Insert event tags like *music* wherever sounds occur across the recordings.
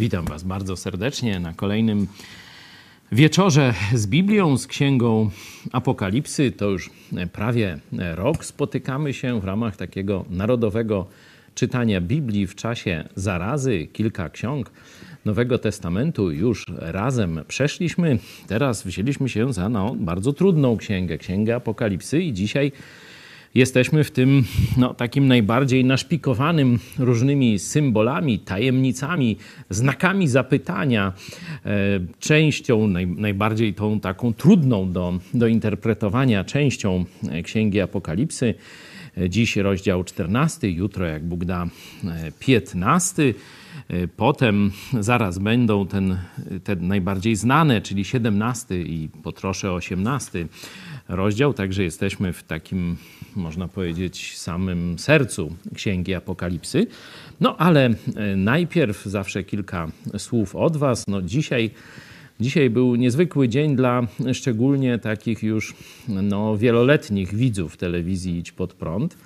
Witam Was bardzo serdecznie na kolejnym wieczorze z Biblią, z Księgą Apokalipsy. To już prawie rok spotykamy się w ramach takiego narodowego czytania Biblii w czasie zarazy. Kilka ksiąg Nowego Testamentu już razem przeszliśmy. Teraz wzięliśmy się za no, bardzo trudną księgę, Księgę Apokalipsy i dzisiaj jesteśmy w tym no, takim najbardziej naszpikowanym różnymi symbolami, tajemnicami, znakami zapytania, e, częścią, naj, najbardziej tą taką trudną do, do interpretowania częścią Księgi Apokalipsy. Dziś rozdział 14, jutro, jak Bóg da, 15. Potem zaraz będą ten, te najbardziej znane, czyli 17 i potroszę 18 rozdział, także jesteśmy w takim, można powiedzieć, samym sercu Księgi Apokalipsy. No ale e, najpierw zawsze kilka słów od Was. No dzisiaj, dzisiaj był niezwykły dzień dla szczególnie takich już no, wieloletnich widzów telewizji Idź Pod Prąd.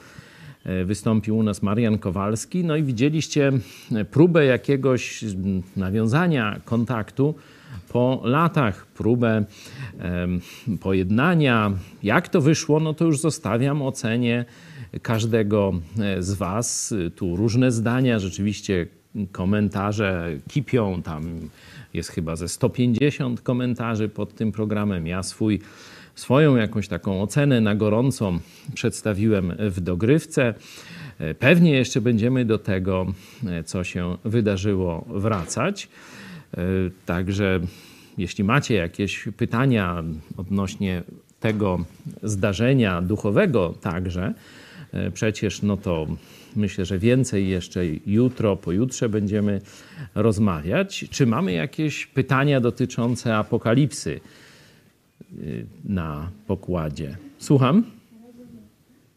E, wystąpił u nas Marian Kowalski, no i widzieliście próbę jakiegoś nawiązania kontaktu po latach próbę pojednania. Jak to wyszło, no to już zostawiam ocenie każdego e, z Was. Tu różne zdania, rzeczywiście komentarze kipią, tam jest chyba ze 150 komentarzy pod tym programem. Ja swój, swoją jakąś taką ocenę na gorąco przedstawiłem w dogrywce. E, pewnie jeszcze będziemy do tego, e, co się wydarzyło, wracać. Także jeśli macie jakieś pytania odnośnie tego zdarzenia duchowego także, e, przecież no to myślę, że więcej jeszcze jutro, pojutrze będziemy rozmawiać. Czy mamy jakieś pytania dotyczące apokalipsy e, na pokładzie? Słucham?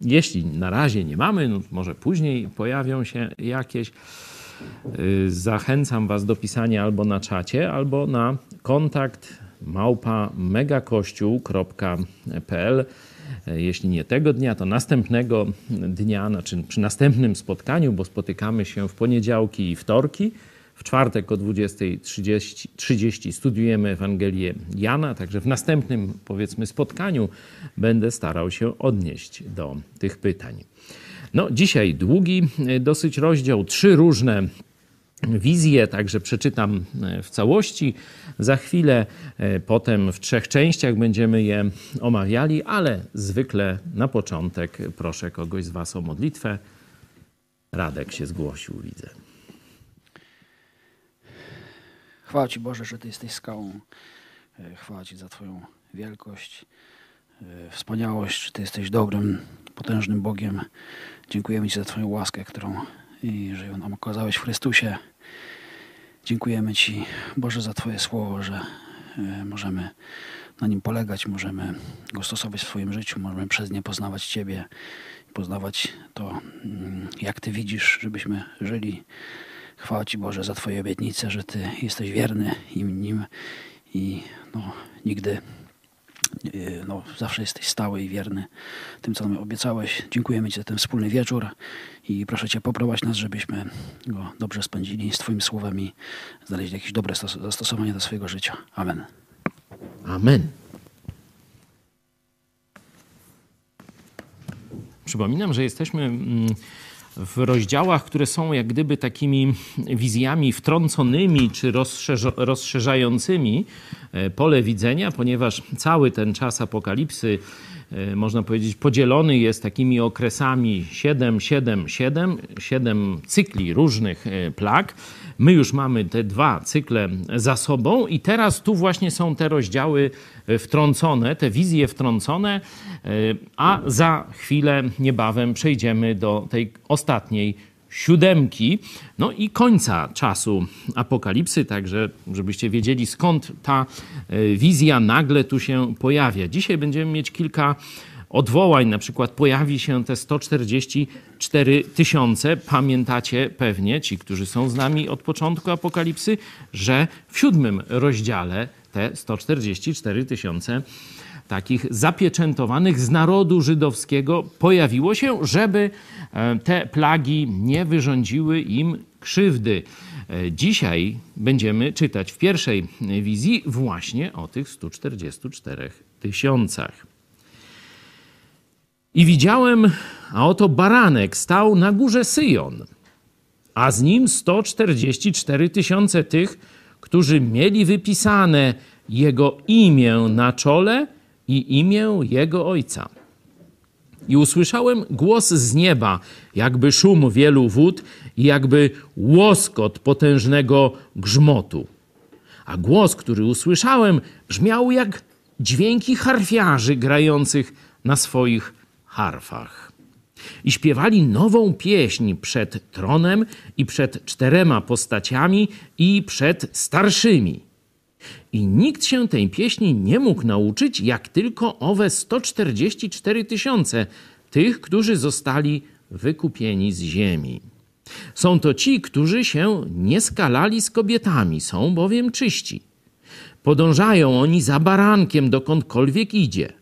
Jeśli na razie nie mamy, no może później pojawią się jakieś. Y, zachęcam Was do pisania albo na czacie, albo na kontakt małpa megakościół.pl. Jeśli nie tego dnia, to następnego dnia, znaczy przy następnym spotkaniu, bo spotykamy się w poniedziałki i wtorki. W czwartek o 20.30 studiujemy Ewangelię Jana, także w następnym, powiedzmy, spotkaniu będę starał się odnieść do tych pytań. No, dzisiaj długi e, dosyć rozdział, trzy różne wizje, także przeczytam e, w całości. Za chwilę, e, potem w trzech częściach będziemy je omawiali, ale zwykle na początek proszę kogoś z Was o modlitwę. Radek się zgłosił, widzę. Chwała Ci Boże, że Ty jesteś skałą. Chwała Ci za Twoją wielkość, wspaniałość, że Ty jesteś dobrym, potężnym Bogiem. Dziękujemy Ci za Twoją łaskę, którą i że ją nam okazałeś w Chrystusie. Dziękujemy Ci, Boże, za Twoje słowo, że e, możemy na nim polegać, możemy go stosować w swoim życiu, możemy przez nie poznawać Ciebie, poznawać to, mm, jak Ty widzisz, żebyśmy żyli. Chwała Ci, Boże, za Twoje obietnice, że Ty jesteś wierny im nim i no, nigdy no, zawsze jesteś stały i wierny tym, co nam obiecałeś. Dziękujemy Ci za ten wspólny wieczór i proszę Cię poprowadź nas, żebyśmy go dobrze spędzili z Twoim słowem i znaleźli jakieś dobre zastosowanie do swojego życia. Amen. Amen. Przypominam, że jesteśmy mm, w rozdziałach, które są jak gdyby takimi wizjami wtrąconymi czy rozszerzającymi e, pole widzenia, ponieważ cały ten czas apokalipsy, można powiedzieć, podzielony jest takimi okresami 7, 7, 7, 7 cykli różnych e, plag. My już mamy te dwa cykle za sobą i teraz tu właśnie są te rozdziały wtrącone, te wizje wtrącone, a za chwilę, niebawem przejdziemy do tej ostatniej siódemki, no i końca czasu apokalipsy, także żebyście wiedzieli skąd ta e, wizja nagle tu się pojawia. Dzisiaj będziemy mieć kilka odwołań, na przykład pojawi się te 144 tysiące. Pamiętacie pewnie, ci, którzy są z nami od początku apokalipsy, że w siódmym rozdziale te 144 tysiące takich zapieczętowanych z narodu żydowskiego pojawiło się, żeby e, te plagi nie wyrządziły im krzywdy. E, dzisiaj będziemy czytać w pierwszej wizji właśnie o tych 144 tysiącach. I widziałem, a oto baranek stał na górze Syjon, a z nim 144 tysiące tych, którzy mieli wypisane jego imię na czole i imię jego ojca. I usłyszałem głos z nieba, jakby szum wielu wód i jakby łoskot potężnego grzmotu. A głos, który usłyszałem, brzmiał jak dźwięki harfiarzy grających na swoich harfach. I śpiewali nową pieśń przed tronem i przed czterema postaciami i przed starszymi. I nikt się tej pieśni nie mógł nauczyć, jak tylko owe 144 tysiące tych, którzy zostali wykupieni z ziemi. Są to ci, którzy się nie skalali z kobietami, są bowiem czyści. Podążają oni za barankiem, dokądkolwiek idzie.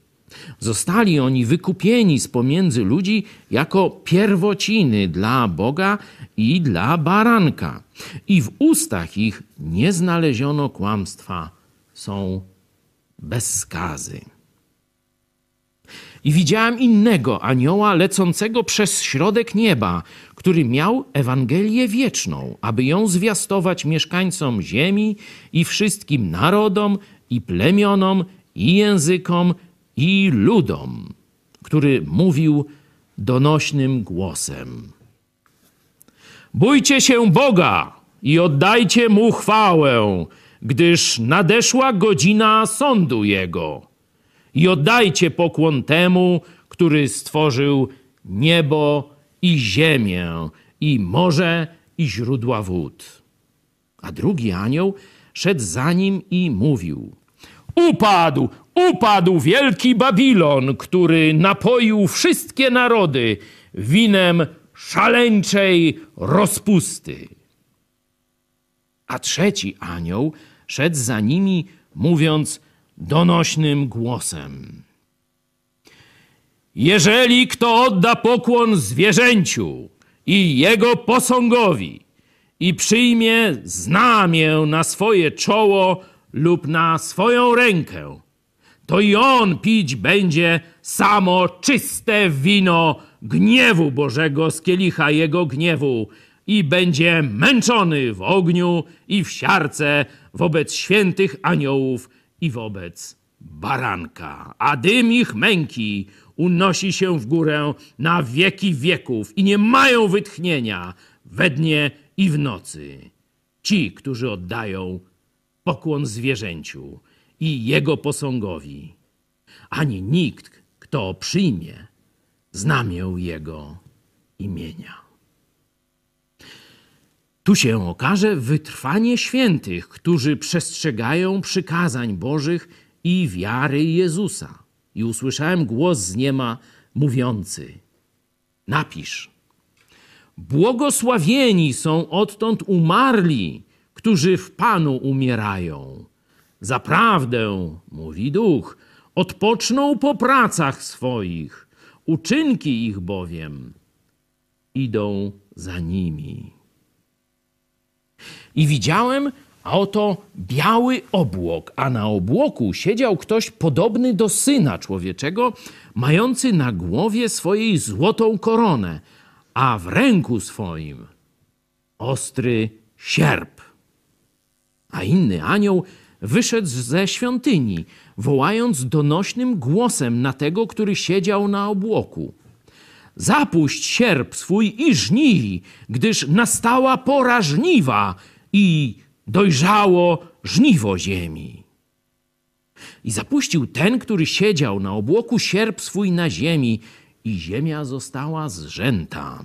Zostali oni wykupieni z pomiędzy ludzi jako pierwociny dla Boga i dla baranka. I w ustach ich nie znaleziono kłamstwa, są bez skazy. I widziałem innego anioła lecącego przez środek nieba, który miał Ewangelię wieczną, aby ją zwiastować mieszkańcom ziemi i wszystkim narodom i plemionom i językom i ludom, który mówił donośnym głosem: Bójcie się Boga i oddajcie mu chwałę, gdyż nadeszła godzina sądu jego. I oddajcie pokłon temu, który stworzył niebo i ziemię, i morze, i źródła wód. A drugi anioł szedł za nim i mówił: Upadł, upadł wielki Babilon, który napoił wszystkie narody winem szaleńczej rozpusty. A trzeci anioł szedł za nimi, mówiąc donośnym głosem: Jeżeli kto odda pokłon zwierzęciu i jego posągowi i przyjmie znamię na swoje czoło lub na swoją rękę, to i on pić będzie samo czyste wino gniewu Bożego z kielicha jego gniewu i będzie męczony w ogniu i w siarce wobec świętych aniołów i wobec baranka. A dym ich męki unosi się w górę na wieki wieków i nie mają wytchnienia we dnie i w nocy. Ci, którzy oddają pokłon zwierzęciu i jego posągowi, ani nikt, kto przyjmie znamię jego imienia. Tu się okaże wytrwanie świętych, którzy przestrzegają przykazań Bożych i wiary Jezusa. I usłyszałem głos z nieba mówiący: Napisz. Błogosławieni są odtąd umarli, którzy w Panu umierają. Zaprawdę, mówi duch, odpoczną po pracach swoich, uczynki ich bowiem idą za nimi. I widziałem, a oto biały obłok, a na obłoku siedział ktoś podobny do syna człowieczego, mający na głowie swojej złotą koronę, a w ręku swoim ostry sierp. A inny anioł wyszedł ze świątyni, wołając donośnym głosem na tego, który siedział na obłoku. Zapuść sierp swój i żnij, gdyż nastała pora żniwa i dojrzało żniwo ziemi. I zapuścił ten, który siedział na obłoku sierp swój na ziemi i ziemia została zrzęta.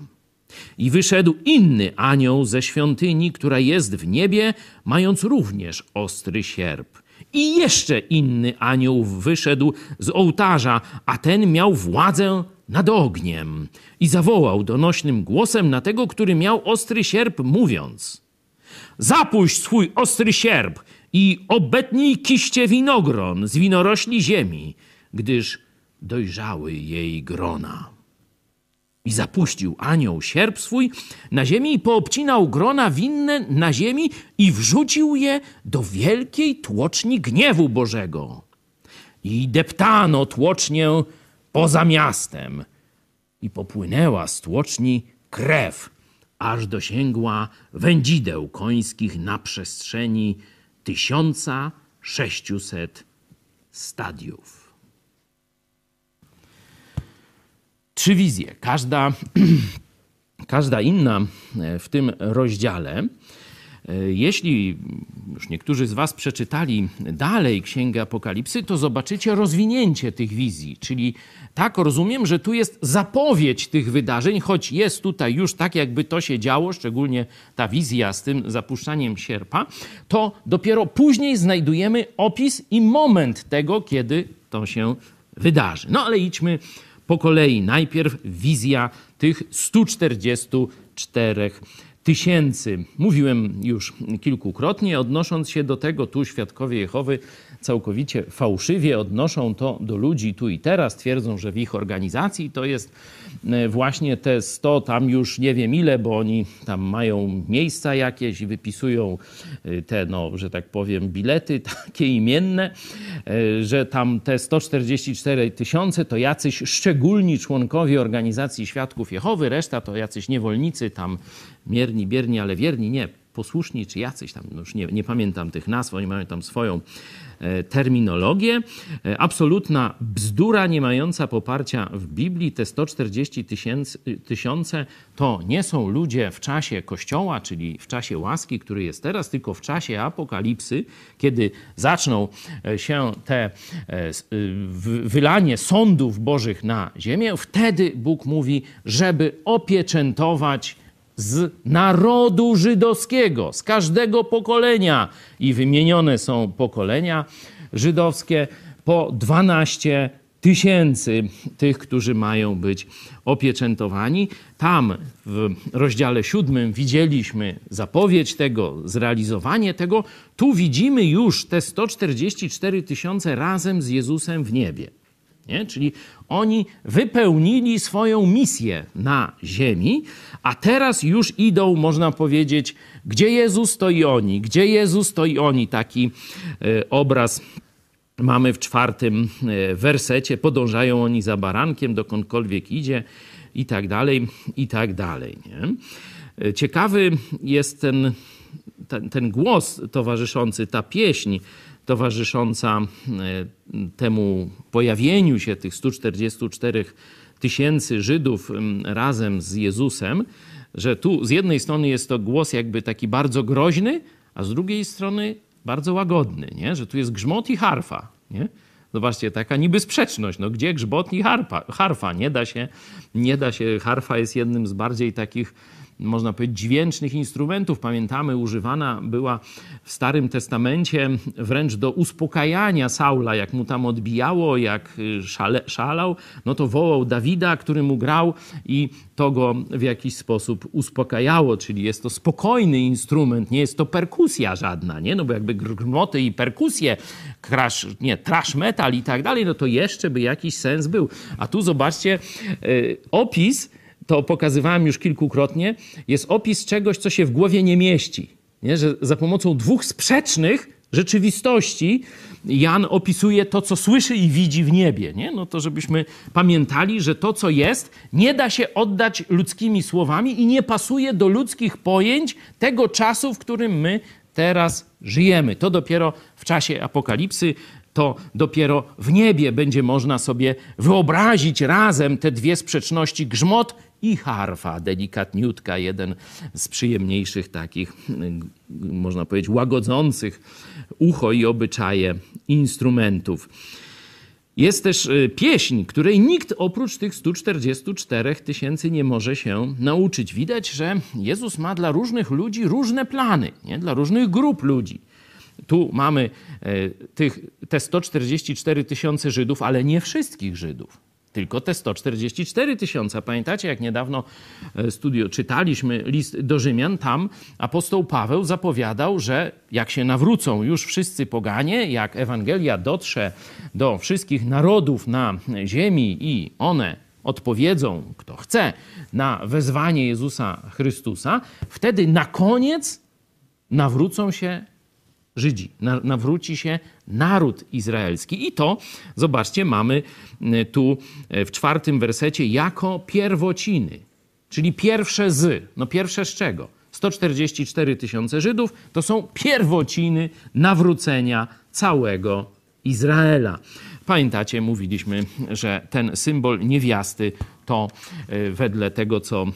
I wyszedł inny anioł ze świątyni, która jest w niebie, mając również ostry sierp. I jeszcze inny anioł wyszedł z ołtarza, a ten miał władzę nad ogniem. I zawołał donośnym głosem na tego, który miał ostry sierp, mówiąc: Zapuść swój ostry sierp i obetnij kiście winogron z winorośli ziemi, gdyż dojrzały jej grona. I zapuścił anioł sierp swój na ziemi i poobcinał grona winne na ziemi i wrzucił je do wielkiej tłoczni gniewu Bożego. I deptano tłocznię poza miastem. I popłynęła z tłoczni krew, aż dosięgła wędzideł końskich na przestrzeni tysiąca sześciuset stadiów. Trzy wizje. Każda, *clears throat* każda inna e, w tym rozdziale. E, jeśli już niektórzy z Was przeczytali dalej Księgę Apokalipsy, to zobaczycie rozwinięcie tych wizji. Czyli tak rozumiem, że tu jest zapowiedź tych wydarzeń, choć jest tutaj już tak, jakby to się działo, szczególnie ta wizja z tym zapuszczaniem sierpa, to dopiero później znajdujemy opis i moment tego, kiedy to się wydarzy. No ale idźmy po kolei. Najpierw wizja tych 144 tysięcy. Mówiłem już kilkukrotnie, odnosząc się do tego, tu świadkowie Jehowy całkowicie fałszywie odnoszą to do ludzi tu i teraz, twierdzą, że w ich organizacji to jest e, właśnie te 100, tam już nie wiem ile, bo oni tam mają miejsca jakieś i wypisują e, te, no, że tak powiem, bilety *laughs* takie imienne, e, że tam te 144 tysiące to jacyś szczególni członkowie organizacji Świadków Jehowy, reszta to jacyś niewolnicy tam mierni, bierni, ale wierni, nie, posłuszni czy jacyś tam, no już nie, nie pamiętam tych nazw, oni mają tam swoją E, terminologię. E, absolutna bzdura, nie mająca poparcia w Biblii. Te 140 tysiące to nie są ludzie w czasie Kościoła, czyli w czasie łaski, który jest teraz, tylko w czasie apokalipsy, kiedy zaczną e, się te wylanie sądów bożych na ziemię. Wtedy Bóg mówi, żeby opieczętować z narodu żydowskiego, z każdego pokolenia. I wymienione są pokolenia żydowskie po 12 tysięcy tych, którzy mają być opieczętowani. Tam w rozdziale siódmym widzieliśmy zapowiedź tego, zrealizowanie tego. Tu widzimy już te 144 tysiące razem z Jezusem w niebie. Nie? Czyli oni wypełnili swoją misję na ziemi, a teraz już idą, można powiedzieć, gdzie Jezus, to i oni. Gdzie Jezus, to i oni. Taki e, obraz mamy w czwartym e, wersecie. Podążają oni za barankiem, dokądkolwiek idzie i tak dalej, i tak dalej. Nie? E, ciekawy jest ten, ten, ten głos towarzyszący, ta pieśń, towarzysząca e, temu pojawieniu się tych 144 tysięcy Żydów razem z Jezusem, że tu z jednej strony jest to głos jakby taki bardzo groźny, a z drugiej strony bardzo łagodny, nie? że tu jest grzmot i harfa. Nie? Zobaczcie, taka niby sprzeczność. No, gdzie grzmot i harfa? harfa? Nie da się, nie da się. Harfa jest jednym z bardziej takich można powiedzieć, dźwięcznych instrumentów. Pamiętamy, używana była w Starym Testamencie wręcz do uspokajania Saula, jak mu tam odbijało, jak y, szale, szalał, no to wołał Dawida, który mu grał i to go w jakiś sposób uspokajało, czyli jest to spokojny instrument, nie jest to perkusja żadna, nie? No bo jakby grzmoty i perkusje, crash, nie, trash metal i tak dalej, no to jeszcze by jakiś sens był. A tu zobaczcie, yy, opis to pokazywałem już kilkukrotnie, jest opis czegoś, co się w głowie nie mieści. Nie? Że za pomocą dwóch sprzecznych rzeczywistości Jan opisuje to, co słyszy i widzi w niebie. Nie? No to żebyśmy pamiętali, że to, co jest, nie da się oddać ludzkimi słowami i nie pasuje do ludzkich pojęć tego czasu, w którym my teraz żyjemy. To dopiero w czasie apokalipsy to dopiero w niebie będzie można sobie wyobrazić razem te dwie sprzeczności grzmot i harfa, delikatniutka, jeden z przyjemniejszych takich, można powiedzieć, łagodzących ucho i obyczaje instrumentów. Jest też y, pieśń, której nikt oprócz tych 144 tysięcy nie może się nauczyć. Widać, że Jezus ma dla różnych ludzi różne plany, nie? dla różnych grup ludzi. Tu mamy e, tych, te 144 tysiące Żydów, ale nie wszystkich Żydów. Tylko te 144 tysiące. Pamiętacie, jak niedawno e, studio czytaliśmy list do Rzymian, tam apostoł Paweł zapowiadał, że jak się nawrócą już wszyscy poganie, jak Ewangelia dotrze do wszystkich narodów na ziemi i one odpowiedzą, kto chce, na wezwanie Jezusa Chrystusa, wtedy na koniec nawrócą się Żydzi, nawróci się naród izraelski. I to, zobaczcie, mamy e, tu e, w czwartym wersecie jako pierwociny, czyli pierwsze z. No pierwsze z czego? 144 tysiące Żydów to są pierwociny nawrócenia całego Izraela. Pamiętacie, mówiliśmy, że ten symbol niewiasty to e, wedle tego, co e,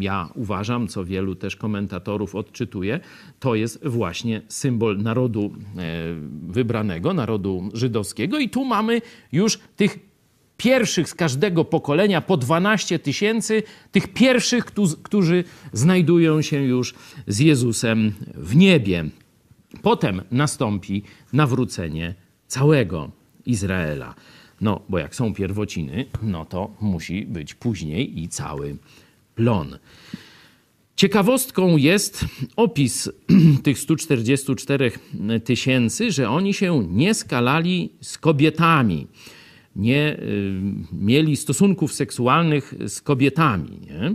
ja uważam, co wielu też komentatorów odczytuje, to jest właśnie symbol narodu e, wybranego, narodu żydowskiego. I tu mamy już tych pierwszych z każdego pokolenia, po 12 tysięcy, tych pierwszych, którzy znajdują się już z Jezusem w niebie. Potem nastąpi nawrócenie całego Izraela. No, bo jak są pierwociny, no to musi być później i cały plon. Ciekawostką jest opis *clears throat* tych 144 tysięcy, że oni się nie skalali z kobietami, nie y, mieli stosunków seksualnych z kobietami. Nie?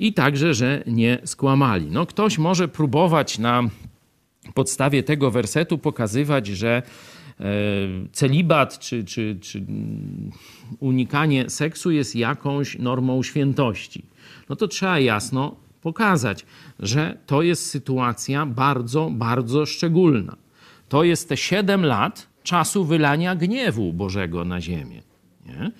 I także, że nie skłamali. No, ktoś może próbować na podstawie tego wersetu pokazywać, że celibat czy, czy, czy unikanie seksu jest jakąś normą świętości. No to trzeba jasno pokazać, że to jest sytuacja bardzo, bardzo szczególna. To jest te siedem lat czasu wylania gniewu Bożego na ziemię. Nie?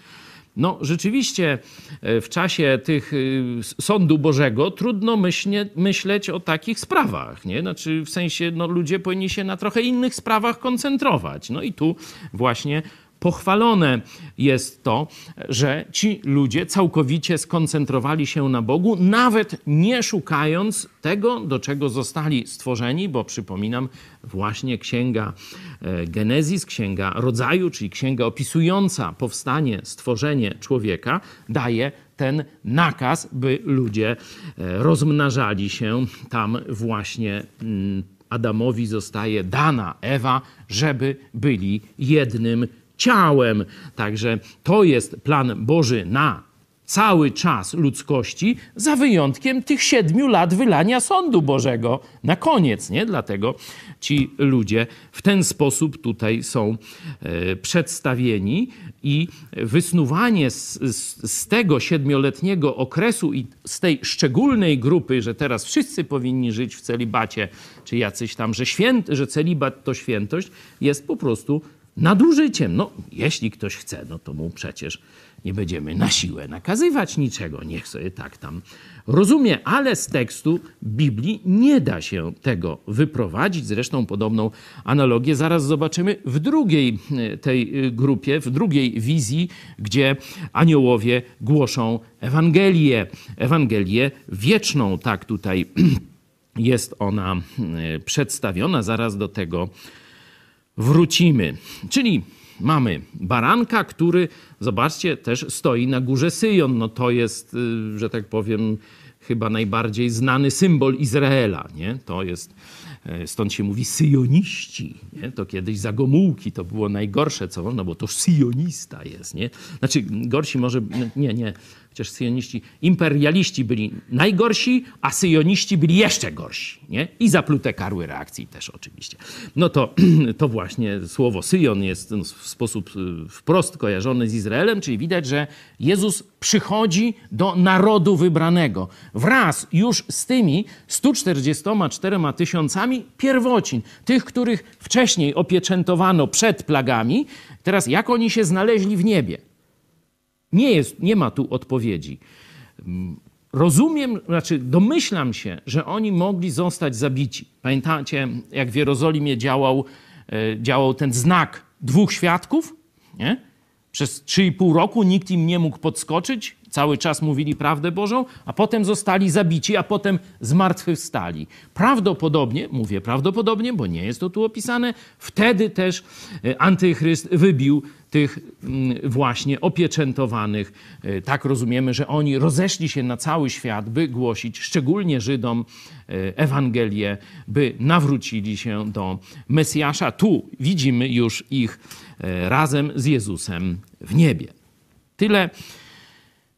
No, rzeczywiście e, w czasie tych y, sądu Bożego trudno myślnie, myśleć o takich sprawach, nie? Znaczy w sensie, no, ludzie powinni się na trochę innych sprawach koncentrować. No i tu właśnie Pochwalone jest to, że ci ludzie całkowicie skoncentrowali się na Bogu, nawet nie szukając tego, do czego zostali stworzeni, bo przypominam, właśnie księga e, Genezis, księga rodzaju, czyli księga opisująca powstanie, stworzenie człowieka, daje ten nakaz, by ludzie e, rozmnażali się tam właśnie. Mm, Adamowi zostaje dana Ewa, żeby byli jednym ciałem. Także to jest plan Boży na cały czas ludzkości, za wyjątkiem tych siedmiu lat wylania sądu Bożego na koniec, nie? Dlatego ci ludzie w ten sposób tutaj są e, przedstawieni i wysnuwanie z, z, z, tego siedmioletniego okresu i z tej szczególnej grupy, że teraz wszyscy powinni żyć w celibacie, czy jacyś tam, że, święt, że celibat to świętość, jest po prostu nadużyciem. No, jeśli ktoś chce, no to mu przecież nie będziemy na siłę nakazywać niczego. Niech sobie tak tam rozumie, ale z tekstu Biblii nie da się tego wyprowadzić. Zresztą podobną analogię zaraz zobaczymy w drugiej e, tej e, grupie, w drugiej wizji, gdzie aniołowie głoszą Ewangelię. Ewangelię wieczną, tak tutaj *clears throat* jest ona e, przedstawiona. Zaraz do tego wrócimy. Czyli mamy baranka, który, zobaczcie, też stoi na górze Syjon. No to jest, y, że tak powiem, chyba najbardziej znany symbol Izraela. Nie? To jest, e, stąd się mówi syjoniści. Nie? To kiedyś za Gomułki to było najgorsze, co no bo to syjonista jest. Nie? Znaczy, gorsi może, nie, nie, Chociaż syjoniści, imperialiści byli najgorsi, a syjoniści byli jeszcze gorsi. Nie? I zaplute karły reakcji też oczywiście. No to, *clears throat* to właśnie słowo syjon jest w sposób y, wprost kojarzony z Izraelem, czyli widać, że Jezus przychodzi do narodu wybranego wraz już z tymi 144 tysiącami pierwocin, tych, których wcześniej opieczętowano przed plagami. Teraz jak oni się znaleźli w niebie? Nie, jest, nie ma tu odpowiedzi. Rozumiem, znaczy domyślam się, że oni mogli zostać zabici. Pamiętacie, jak w Jerozolimie działał, e, działał ten znak dwóch świadków? Nie? Przez 3,5 roku nikt im nie mógł podskoczyć, cały czas mówili prawdę Bożą, a potem zostali zabici, a potem zmartwychwstali. Prawdopodobnie, mówię prawdopodobnie, bo nie jest to tu opisane, wtedy też e, antychryst wybił tych mm, właśnie opieczętowanych. E, tak rozumiemy, że oni rozeszli się na cały świat, by głosić szczególnie Żydom e, Ewangelię, by nawrócili się do Mesjasza. Tu widzimy już ich razem z Jezusem w niebie. Tyle.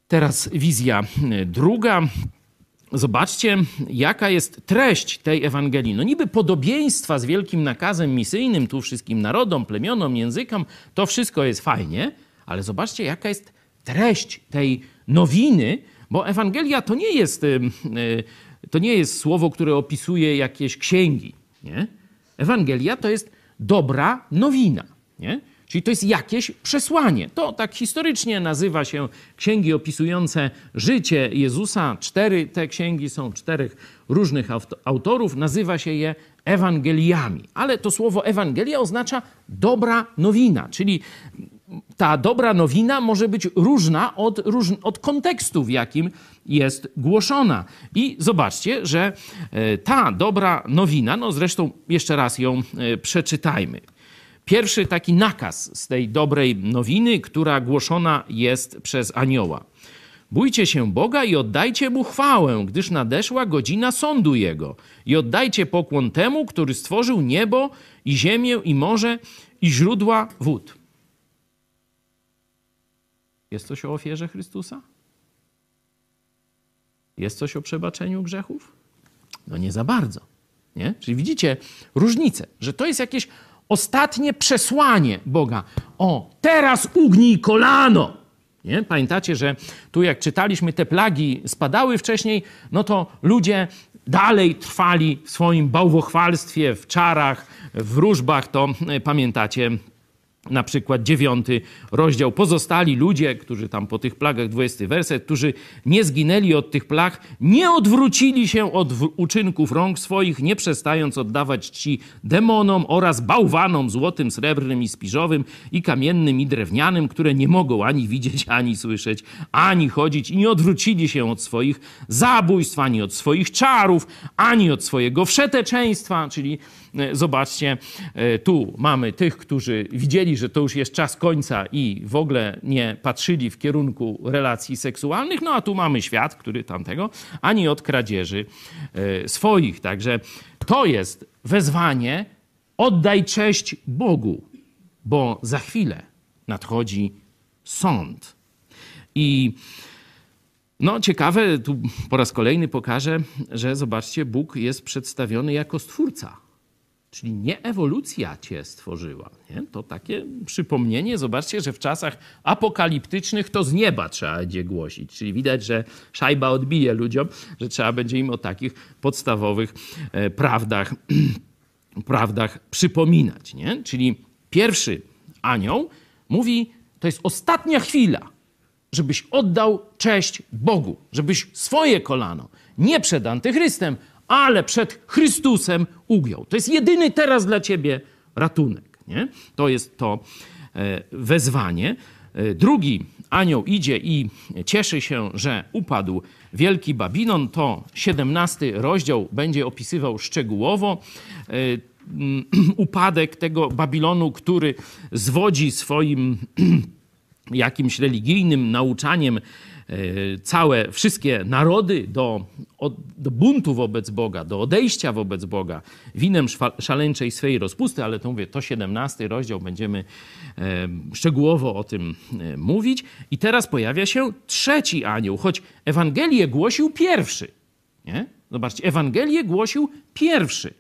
Teraz wizja druga. Zobaczcie, jaka jest treść tej Ewangelii. No niby podobieństwa z wielkim nakazem misyjnym tu wszystkim narodom, plemionom, językom, to wszystko jest fajnie, ale zobaczcie, jaka jest treść tej nowiny, bo Ewangelia to nie jest, to nie jest słowo, które opisuje jakieś księgi. Nie? Ewangelia to jest dobra nowina. Nie? Czyli to jest jakieś przesłanie. To tak historycznie nazywa się księgi opisujące życie Jezusa. Cztery te księgi są czterech różnych autorów. Nazywa się je Ewangeliami. Ale to słowo Ewangelia oznacza dobra nowina, czyli ta dobra nowina może być różna od, od kontekstu, w jakim jest głoszona. I zobaczcie, że e, ta dobra nowina, no zresztą jeszcze raz ją e, przeczytajmy. Pierwszy taki nakaz z tej dobrej nowiny, która głoszona jest przez anioła. Bójcie się Boga i oddajcie mu chwałę, gdyż nadeszła godzina sądu jego. I oddajcie pokłon temu, który stworzył niebo i ziemię i morze i źródła wód. Jest coś o ofierze Chrystusa? Jest coś o przebaczeniu grzechów? No nie za bardzo. Nie? Czyli widzicie różnicę, że to jest jakieś ostatnie przesłanie Boga. O, teraz ugnij kolano. Nie? Pamiętacie, że tu jak czytaliśmy, te plagi spadały wcześniej, no to ludzie dalej trwali w swoim bałwochwalstwie, w czarach, w wróżbach, to e, pamiętacie na przykład dziewiąty rozdział. Pozostali ludzie, którzy tam po tych plagach, dwudziesty werset, którzy nie zginęli od tych plag, nie odwrócili się od uczynków rąk swoich, nie przestając oddawać czci demonom oraz bałwanom złotym, srebrnym i spiżowym i kamiennym i drewnianym, które nie mogą ani widzieć, ani słyszeć, ani chodzić i nie odwrócili się od swoich zabójstw, ani od swoich czarów, ani od swojego wszeteczeństwa, czyli zobaczcie, e, tu mamy tych, którzy widzieli, że to już jest czas końca i w ogóle nie patrzyli w kierunku relacji seksualnych, no a tu mamy świat, który tamtego, ani od kradzieży e, swoich. Także to jest wezwanie, oddaj cześć Bogu, bo za chwilę nadchodzi sąd. I no, ciekawe, tu po raz kolejny pokażę, że zobaczcie, Bóg jest przedstawiony jako stwórca. Czyli nie ewolucja cię stworzyła. Nie? To takie przypomnienie. Zobaczcie, że w czasach apokaliptycznych to z nieba trzeba będzie głosić. Czyli widać, że szajba odbije ludziom, że trzeba będzie im o takich podstawowych e, prawdach, *clears throat* prawdach przypominać. Nie? Czyli pierwszy anioł mówi, to jest ostatnia chwila, żebyś oddał cześć Bogu, żebyś swoje kolano nie przed antychrystem, ale przed Chrystusem ugiął. To jest jedyny teraz dla ciebie ratunek. Nie? To jest to e, wezwanie. E, drugi anioł idzie i cieszy się, że upadł wielki Babilon. To 17 rozdział będzie opisywał szczegółowo e, *clears throat* upadek tego Babilonu, który zwodzi swoim *clears throat* jakimś religijnym nauczaniem całe, wszystkie narody do, do buntu wobec Boga, do odejścia wobec Boga, winem szaleńczej swej rozpusty, ale to mówię, to 17 rozdział, będziemy e, szczegółowo o tym e, mówić. I teraz pojawia się trzeci anioł, choć Ewangelię głosił pierwszy. Nie? Zobaczcie, Ewangelię głosił pierwszy.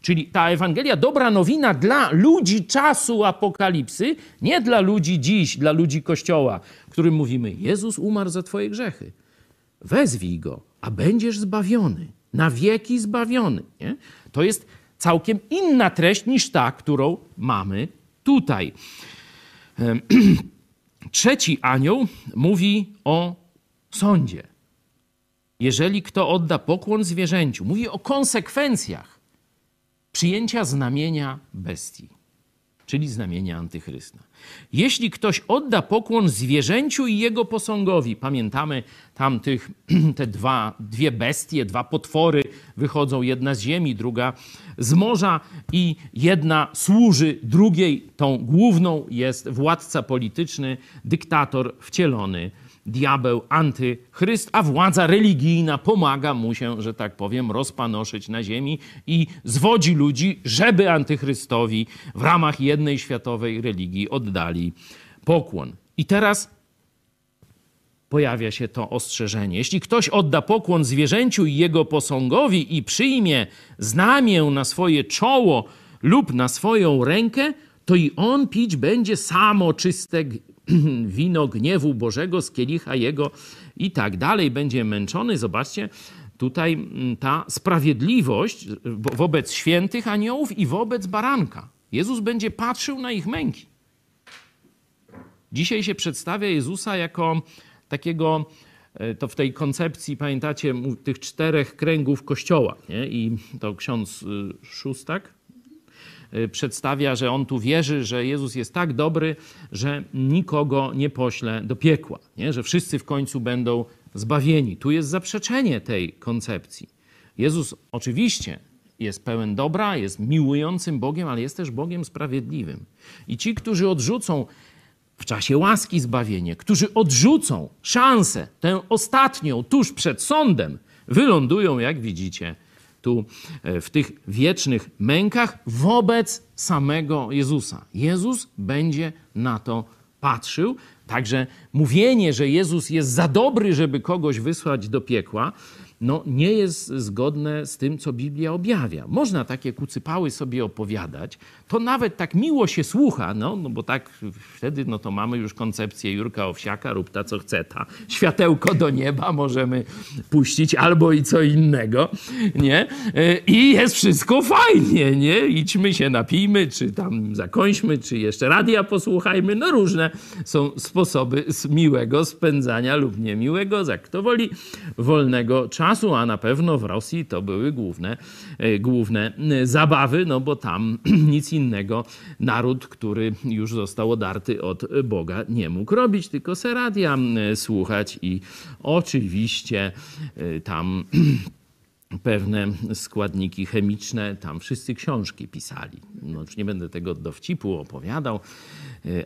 Czyli ta Ewangelia, dobra nowina dla ludzi czasu apokalipsy, nie dla ludzi dziś, dla ludzi Kościoła, którym mówimy: Jezus umarł za Twoje grzechy. Wezwij go, a będziesz zbawiony, na wieki zbawiony. Nie? To jest całkiem inna treść niż ta, którą mamy tutaj. *clears throat* Trzeci anioł mówi o sądzie. Jeżeli kto odda pokłon zwierzęciu, mówi o konsekwencjach przyjęcia znamienia bestii, czyli znamienia antychrysta. Jeśli ktoś odda pokłon zwierzęciu i jego posągowi, pamiętamy tam tych, *clears throat* te dwa, dwie bestie, dwa potwory wychodzą, jedna z ziemi, druga z morza i jedna służy drugiej, tą główną jest władca polityczny, dyktator wcielony diabeł, antychryst, a władza religijna pomaga mu się, że tak powiem, rozpanoszyć na ziemi i zwodzi ludzi, żeby antychrystowi w ramach jednej światowej religii oddali pokłon. I teraz pojawia się to ostrzeżenie. Jeśli ktoś odda pokłon zwierzęciu i jego posągowi i przyjmie znamię na swoje czoło lub na swoją rękę, to i on pić będzie samo czyste *clears throat* wino gniewu Bożego z kielicha jego i tak dalej. Będzie męczony. Zobaczcie, tutaj mm, ta sprawiedliwość wobec świętych aniołów i wobec baranka. Jezus będzie patrzył na ich męki. Dzisiaj się przedstawia Jezusa jako takiego, e, to w tej koncepcji, pamiętacie, tych czterech kręgów kościoła. Nie? I to ksiądz y, Szóstak y, przedstawia, że on tu wierzy, że Jezus jest tak dobry, że nikogo nie pośle do piekła, nie? że wszyscy w końcu będą zbawieni. Tu jest zaprzeczenie tej koncepcji. Jezus oczywiście jest pełen dobra, jest miłującym Bogiem, ale jest też Bogiem sprawiedliwym. I ci, którzy odrzucą w czasie łaski zbawienie, którzy odrzucą szansę, tę ostatnią, tuż przed sądem, wylądują, jak widzicie, tu e, w tych wiecznych mękach wobec samego Jezusa. Jezus będzie na to patrzył. Także mówienie, że Jezus jest za dobry, żeby kogoś wysłać do piekła, no, nie jest zgodne z tym, co Biblia objawia. Można takie kucypały sobie opowiadać, to nawet tak miło się słucha, no, no bo tak wtedy no to mamy już koncepcję Jurka Owsiaka, rób ta co chce ta. Światełko do nieba możemy puścić albo i co innego, nie? I jest wszystko fajnie, nie? Idźmy się napijmy, czy tam zakończmy, czy jeszcze radia posłuchajmy. No różne są sposoby miłego spędzania lub niemiłego, za kto woli, wolnego czasu, a na pewno w Rosji to były główne, e, główne zabawy, no bo tam *clears throat* nic innego naród, który już został odarty od Boga, nie mógł robić, tylko se radia słuchać i oczywiście tam *clears throat* pewne składniki chemiczne, tam wszyscy książki pisali. No już nie będę tego dowcipu opowiadał,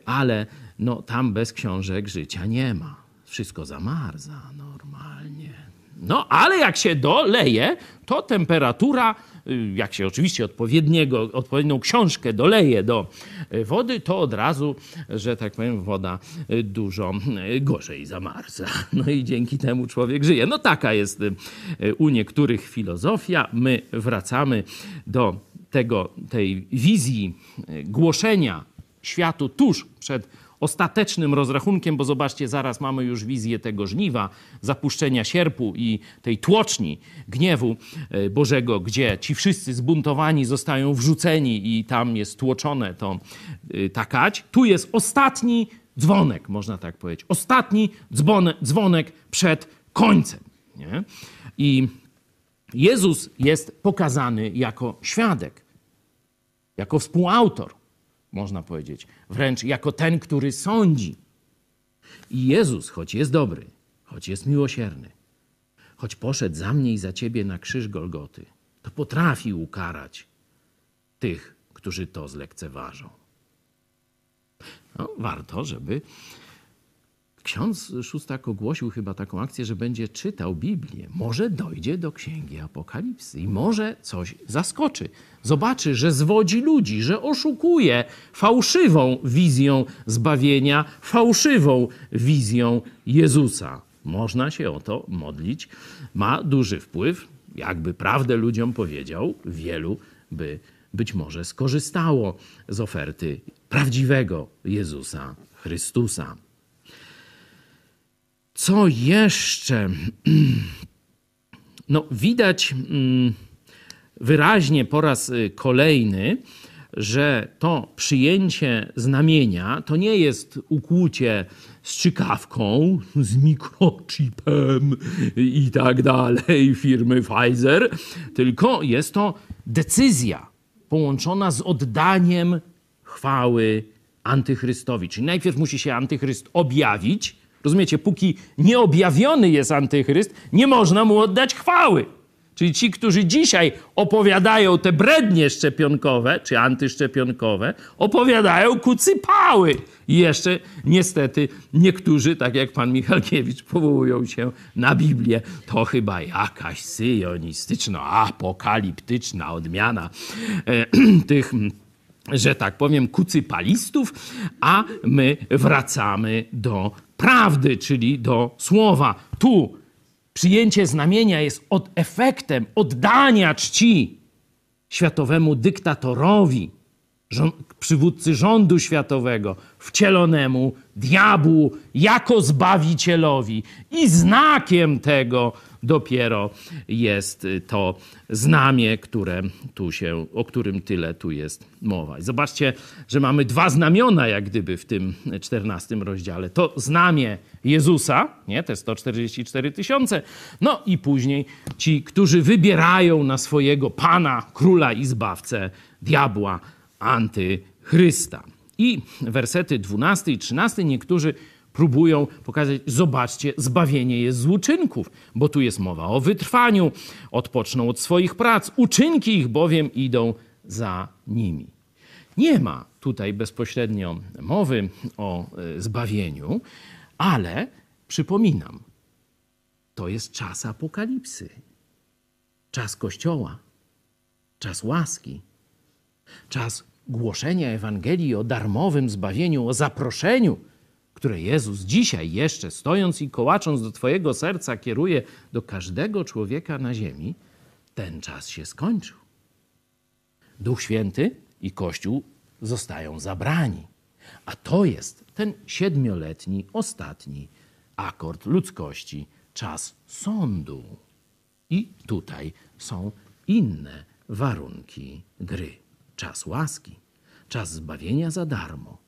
ale no, tam bez książek życia nie ma. Wszystko zamarza normalnie. No, ale jak się doleje, to temperatura Y, jak się oczywiście odpowiedniego, odpowiednią książkę doleje do y, wody, to od razu, że tak powiem, woda y, dużo gorzej zamarza. *laughs* No i dzięki temu człowiek żyje. No taka jest u niektórych filozofia. My wracamy do tego, tej wizji głoszenia światu tuż przed ostatecznym rozrachunkiem, bo zobaczcie, zaraz mamy już wizję tego żniwa, zapuszczenia sierpu i tej tłoczni gniewu e, Bożego, gdzie ci wszyscy zbuntowani zostają wrzuceni i tam jest tłoczone to e, takać. Tu jest ostatni dzwonek, można tak powiedzieć. Ostatni dzwonek, dzwonek przed końcem. Nie? I Jezus jest pokazany jako świadek, jako współautor można powiedzieć, wręcz jako ten, który sądzi. I Jezus, choć jest dobry, choć jest miłosierny, choć poszedł za mnie i za ciebie na krzyż Golgoty, to potrafi ukarać tych, którzy to zlekceważą. No, warto, żeby Ksiądz Szóstak ogłosił chyba taką akcję, że będzie czytał Biblię. Może dojdzie do Księgi Apokalipsy i może coś zaskoczy. Zobaczy, że zwodzi ludzi, że oszukuje fałszywą wizją zbawienia, fałszywą wizją Jezusa. Można się o to modlić. Ma duży wpływ. Jakby prawdę ludziom powiedział, wielu by być może skorzystało z oferty prawdziwego Jezusa Chrystusa. Co jeszcze? *clears throat* No, widać mm, wyraźnie po raz y, kolejny, że to przyjęcie znamienia to nie jest ukłucie z czykawką, z mikrochipem i tak dalej firmy Pfizer, tylko jest to decyzja połączona z oddaniem chwały antychrystowi. Czyli najpierw musi się antychryst objawić, Rozumiecie, póki nieobjawiony jest antychryst, nie można mu oddać chwały. Czyli ci, którzy dzisiaj opowiadają te brednie szczepionkowe, czy antyszczepionkowe, opowiadają kucypały. I jeszcze niestety niektórzy, tak jak pan Michalkiewicz, powołują się na Biblię. To chyba jakaś syjonistyczno-apokaliptyczna odmiana e, *clears throat* tych że tak powiem, kucypalistów, a my wracamy do prawdy, czyli do słowa. Tu przyjęcie znamienia jest od efektem oddania czci światowemu dyktatorowi, przywódcy rządu światowego, wcielonemu diabłu jako zbawicielowi. I znakiem tego dopiero jest to znamie, które tu się, o którym tyle tu jest mowa. I zobaczcie, że mamy dwa znamiona, jak gdyby w tym czternastym rozdziale. To znamie Jezusa, nie, te 144 tysiące, no i później ci, którzy wybierają na swojego Pana, Króla i Zbawcę, diabła, antychrysta. I wersety 12 i 13 niektórzy próbują pokazać, zobaczcie, zbawienie jest z uczynków, bo tu jest mowa o wytrwaniu, odpoczną od swoich prac, uczynki ich bowiem idą za nimi. Nie ma tutaj bezpośrednio mowy o e, zbawieniu, ale przypominam, to jest czas apokalipsy, czas Kościoła, czas łaski, czas głoszenia Ewangelii o darmowym zbawieniu, o zaproszeniu, które Jezus dzisiaj jeszcze stojąc i kołacząc do Twojego serca kieruje do każdego człowieka na ziemi, ten czas się skończył. Duch Święty i Kościół zostają zabrani. A to jest ten siedmioletni, ostatni akord ludzkości, czas sądu. I tutaj są inne warunki gry czas łaski, czas zbawienia za darmo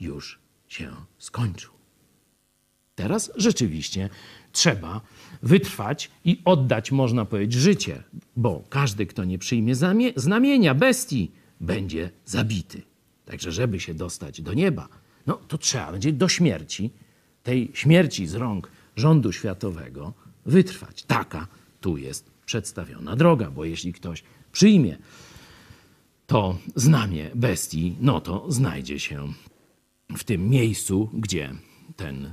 już się skończył. Teraz rzeczywiście trzeba wytrwać i oddać, można powiedzieć, życie, bo każdy, kto nie przyjmie znamienia bestii, będzie zabity. Także, żeby się dostać do nieba, no to trzeba będzie do śmierci, tej śmierci z rąk rządu światowego, wytrwać. Taka tu jest przedstawiona droga, bo jeśli ktoś przyjmie to znamie bestii, no to znajdzie się w tym miejscu, gdzie ten e,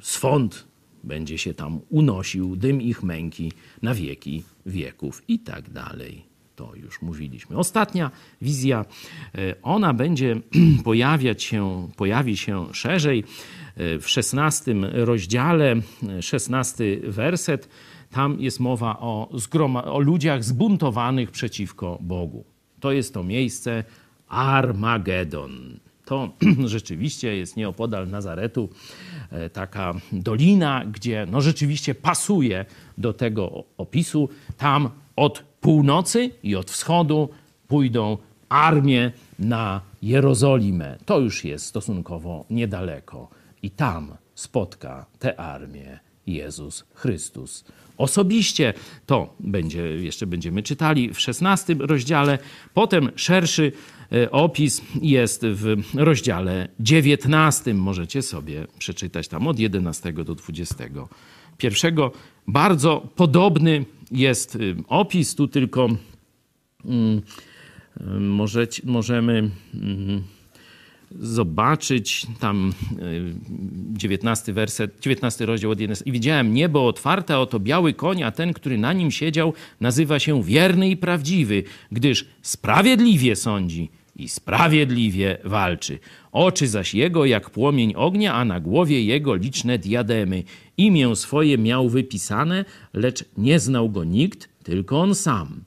swąd będzie się tam unosił, dym ich męki na wieki wieków i tak dalej. To już mówiliśmy. Ostatnia wizja, e, ona będzie *clears throat* pojawiać się, pojawi się szerzej e, w szesnastym rozdziale, szesnasty werset. Tam jest mowa o, o ludziach zbuntowanych przeciwko Bogu to jest to miejsce Armagedon. To *clears throat* rzeczywiście jest nieopodal Nazaretu e, taka dolina, gdzie no rzeczywiście pasuje do tego opisu. Tam od północy i od wschodu pójdą armie na Jerozolimę. To już jest stosunkowo niedaleko. I tam spotka te armie Jezus Chrystus osobiście. To będzie, jeszcze będziemy czytali w 16 rozdziale. Potem szerszy opis jest w rozdziale 19. Możecie sobie przeczytać tam od 11 do 21. Bardzo podobny jest y, opis, tu tylko mm, y, możecie, możemy. Mm, zobaczyć tam 19 e, werset, 19 rozdział od 11. I widziałem niebo otwarte, oto biały koń, a ten, który na nim siedział, nazywa się wierny i prawdziwy, gdyż sprawiedliwie sądzi i sprawiedliwie walczy. Oczy zaś jego jak płomień ognia, a na głowie jego liczne diademy. Imię swoje miał wypisane, lecz nie znał go nikt, tylko on sam.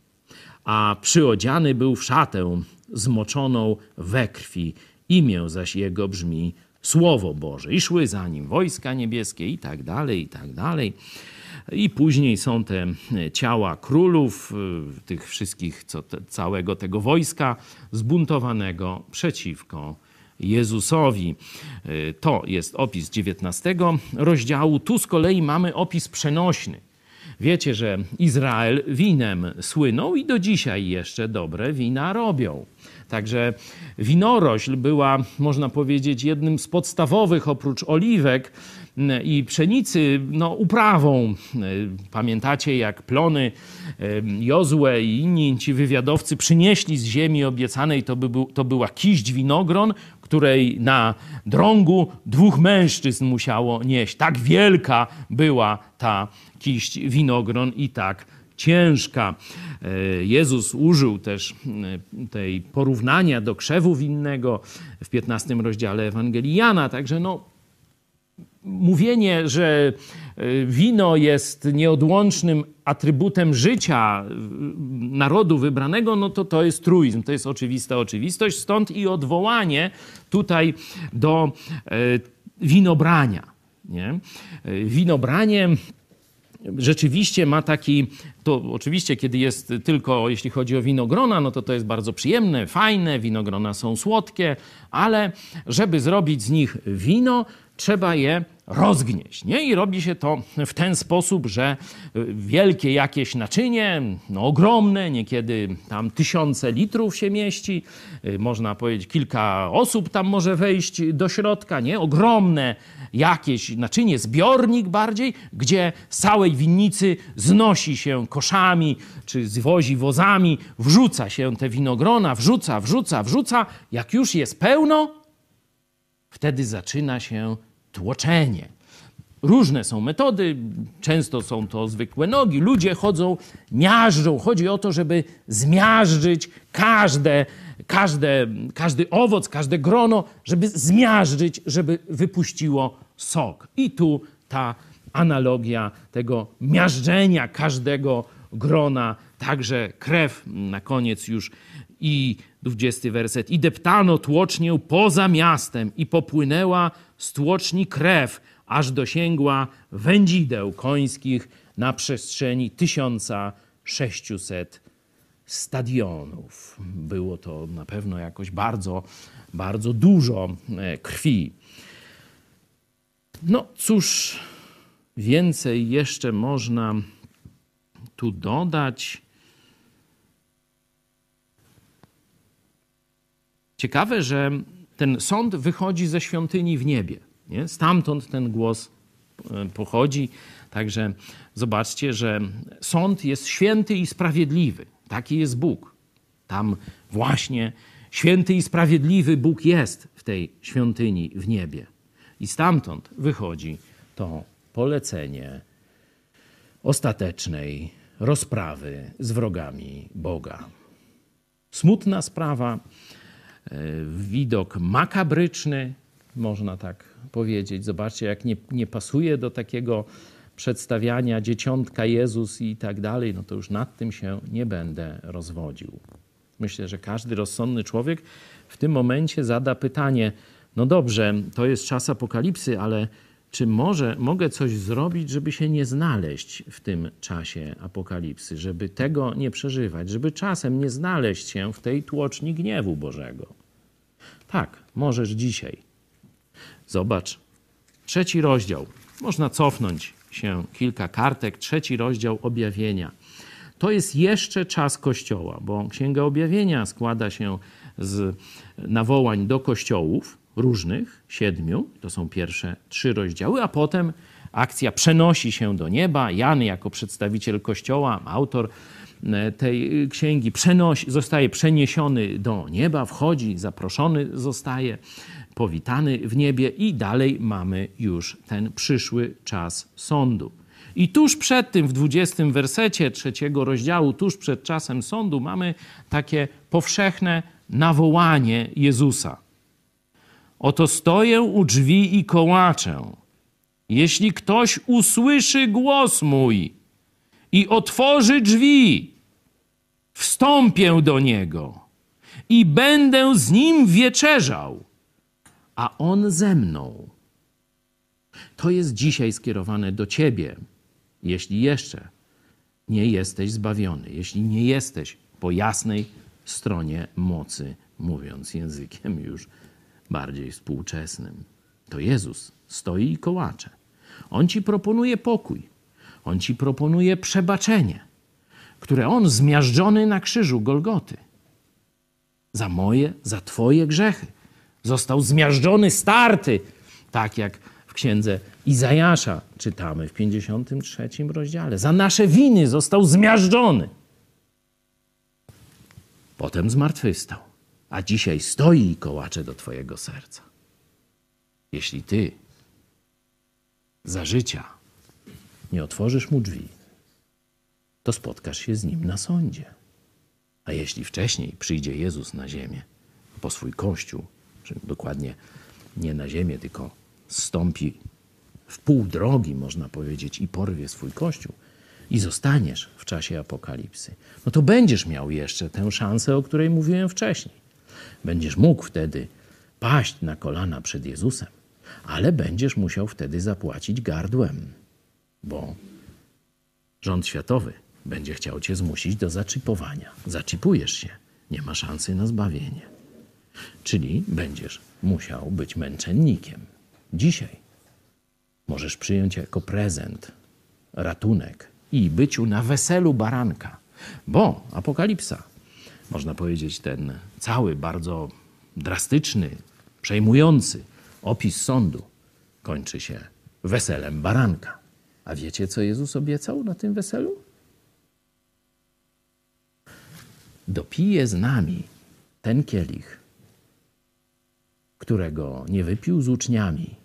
A przyodziany był w szatę zmoczoną we krwi Imię zaś jego brzmi Słowo Boże. I szły za nim wojska niebieskie i tak dalej, i tak dalej. I później są te ciała królów, y, tych wszystkich, co te, całego tego wojska zbuntowanego przeciwko Jezusowi. Y, to jest opis 19 rozdziału. Tu z kolei mamy opis przenośny. Wiecie, że Izrael winem słynął i do dzisiaj jeszcze dobre wina robią. Także winorośl była, można powiedzieć, jednym z podstawowych oprócz oliwek i pszenicy, no, uprawą. Pamiętacie, jak plony Jozue i inni ci wywiadowcy przynieśli z ziemi obiecanej, to, by był, to była kiść winogron, której na drągu dwóch mężczyzn musiało nieść. Tak wielka była ta kiść winogron i tak ciężka. Jezus użył też tej porównania do krzewu winnego w 15 rozdziale Ewangelii Jana. Także no, mówienie, że e, wino jest nieodłącznym atrybutem życia e, narodu wybranego, no to to jest truizm, to jest oczywista oczywistość. Stąd i odwołanie tutaj do e, winobrania. Nie? Winobranie rzeczywiście ma taki, to oczywiście kiedy jest tylko, jeśli chodzi o winogrona, no to to jest bardzo przyjemne, fajne, winogrona są słodkie, ale żeby zrobić z nich wino, trzeba je rozgnieść. Nie? I robi się to w ten sposób, że wielkie jakieś naczynie, no ogromne, niekiedy tam tysiące litrów się mieści, można powiedzieć kilka osób tam może wejść do środka, nie? Ogromne jakieś naczynie, zbiornik bardziej, gdzie z całej winnicy znosi się koszami, czy zwozi wozami, wrzuca się te winogrona, wrzuca, wrzuca, wrzuca. Jak już jest pełno, wtedy zaczyna się tłoczenie. Różne są metody, często są to zwykłe nogi. Ludzie chodzą, miażdżą. Chodzi o to, żeby zmiażdżyć każde, każde, każdy owoc, każde grono, żeby zmiażdżyć, żeby wypuściło sok. I tu ta analogia tego miażdżenia każdego grona, także krew na koniec już i 20 werset. I deptano tłocznię poza miastem i popłynęła z tłoczni krew, aż dosięgła wędzideł końskich na przestrzeni 1600 stadionów. Było to na pewno jakoś bardzo, bardzo dużo e, krwi. No cóż, więcej jeszcze można tu dodać. Ciekawe, że ten sąd wychodzi ze świątyni w niebie. Nie? Stamtąd ten głos e, pochodzi. Także zobaczcie, że sąd jest święty i sprawiedliwy. Taki jest Bóg. Tam właśnie święty i sprawiedliwy Bóg jest w tej świątyni w niebie. I stamtąd wychodzi to polecenie ostatecznej rozprawy z wrogami Boga. Smutna sprawa, widok makabryczny, można tak powiedzieć. Zobaczcie, jak nie, nie pasuje do takiego przedstawiania dzieciątka Jezus i tak dalej, no to już nad tym się nie będę rozwodził. Myślę, że każdy rozsądny człowiek w tym momencie zada pytanie: no dobrze, to jest czas apokalipsy, ale czy może mogę coś zrobić, żeby się nie znaleźć w tym czasie apokalipsy, żeby tego nie przeżywać, żeby czasem nie znaleźć się w tej tłoczni gniewu Bożego? Tak, możesz dzisiaj. Zobacz, trzeci rozdział. Można cofnąć się kilka kartek. Trzeci rozdział objawienia. To jest jeszcze czas Kościoła, bo Księga Objawienia składa się z nawołań do kościołów różnych, siedmiu, to są pierwsze trzy rozdziały, a potem akcja przenosi się do nieba. Jan, jako przedstawiciel Kościoła, autor e, tej księgi, przenosi, zostaje przeniesiony do nieba, wchodzi, zaproszony zostaje, powitany w niebie i dalej mamy już ten przyszły czas sądu. I tuż przed tym, w 20 wersecie trzeciego rozdziału, tuż przed czasem sądu, mamy takie powszechne nawołanie Jezusa. Oto stoję u drzwi i kołaczę. Jeśli ktoś usłyszy głos mój i otworzy drzwi, wstąpię do niego i będę z nim wieczerzał, a on ze mną. To jest dzisiaj skierowane do ciebie, jeśli jeszcze nie jesteś zbawiony, jeśli nie jesteś po jasnej stronie mocy, mówiąc językiem już bardziej współczesnym. To Jezus stoi i kołacze. On ci proponuje pokój. On ci proponuje przebaczenie, które on zmiażdżony na krzyżu Golgoty za moje, za twoje grzechy. Został zmiażdżony, starty, tak jak w księdze Izajasza czytamy w 53 rozdziale. Za nasze winy został zmiażdżony. Potem zmartwychwstał a dzisiaj stoi i kołacze do Twojego serca. Jeśli Ty za życia nie otworzysz mu drzwi, to spotkasz się z nim na sądzie. A jeśli wcześniej przyjdzie Jezus na ziemię, po swój kościół, czy dokładnie nie na ziemię, tylko stąpi w pół drogi, można powiedzieć, i porwie swój kościół, i zostaniesz w czasie apokalipsy, no to będziesz miał jeszcze tę szansę, o której mówiłem wcześniej. Będziesz mógł wtedy paść na kolana przed Jezusem, ale będziesz musiał wtedy zapłacić gardłem, bo rząd światowy będzie chciał cię zmusić do zaczipowania. Zaczipujesz się, nie ma szansy na zbawienie. Czyli będziesz musiał być męczennikiem. Dzisiaj możesz przyjąć jako prezent ratunek i byciu na weselu baranka, bo apokalipsa, można powiedzieć, ten cały bardzo drastyczny, przejmujący opis sądu kończy się weselem baranka. A wiecie, co Jezus obiecał na tym weselu? Dopije z nami ten kielich, którego nie wypił z uczniami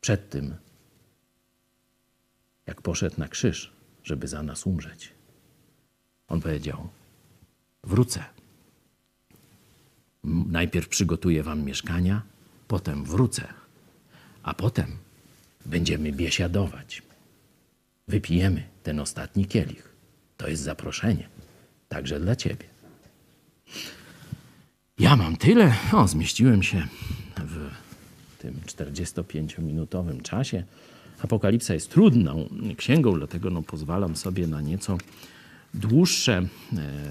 przed tym, jak poszedł na krzyż, żeby za nas umrzeć. On powiedział: Wrócę. Najpierw przygotuję wam mieszkania, potem wrócę, a potem będziemy biesiadować. Wypijemy ten ostatni kielich. To jest zaproszenie, także dla ciebie. Ja mam tyle. O, zmieściłem się w tym 45-minutowym czasie. Apokalipsa jest trudną księgą, dlatego no, pozwalam sobie na nieco dłuższe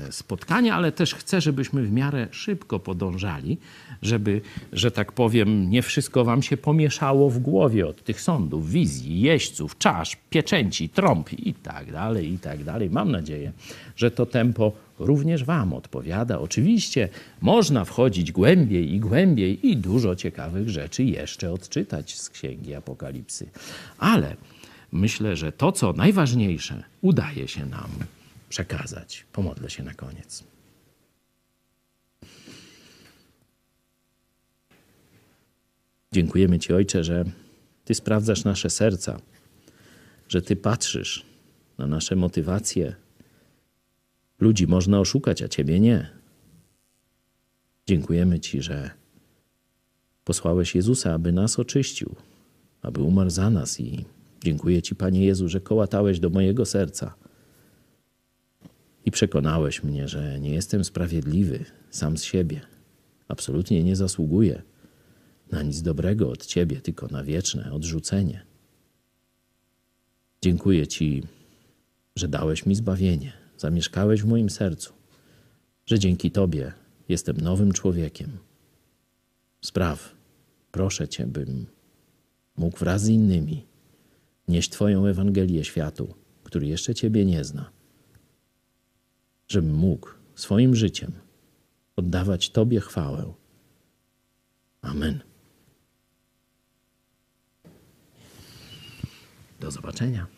e, spotkania, ale też chcę, żebyśmy w miarę szybko podążali, żeby, że tak powiem, nie wszystko wam się pomieszało w głowie od tych sądów, wizji, jeźdźców, czasz, pieczęci, trąb i tak dalej, i tak dalej. Mam nadzieję, że to tempo również wam odpowiada. Oczywiście można wchodzić głębiej i głębiej i dużo ciekawych rzeczy jeszcze odczytać z Księgi Apokalipsy. Ale myślę, że to, co najważniejsze, udaje się nam przekazać. Pomodlę się na koniec. Dziękujemy Ci, Ojcze, że Ty sprawdzasz nasze serca, że Ty patrzysz na nasze motywacje. Ludzi można oszukać, a Ciebie nie. Dziękujemy Ci, że posłałeś Jezusa, aby nas oczyścił, aby umarł za nas i dziękuję Ci, Panie Jezu, że kołatałeś do mojego serca i przekonałeś mnie, że nie jestem sprawiedliwy sam z siebie. Absolutnie nie zasługuję na nic dobrego od Ciebie, tylko na wieczne odrzucenie. Dziękuję Ci, że dałeś mi zbawienie, zamieszkałeś w moim sercu, że dzięki Tobie jestem nowym człowiekiem. Spraw, proszę Cię, bym mógł wraz z innymi nieść Twoją Ewangelię światu, który jeszcze Ciebie nie zna żebym mógł swoim życiem oddawać Tobie chwałę. Amen. Do zobaczenia.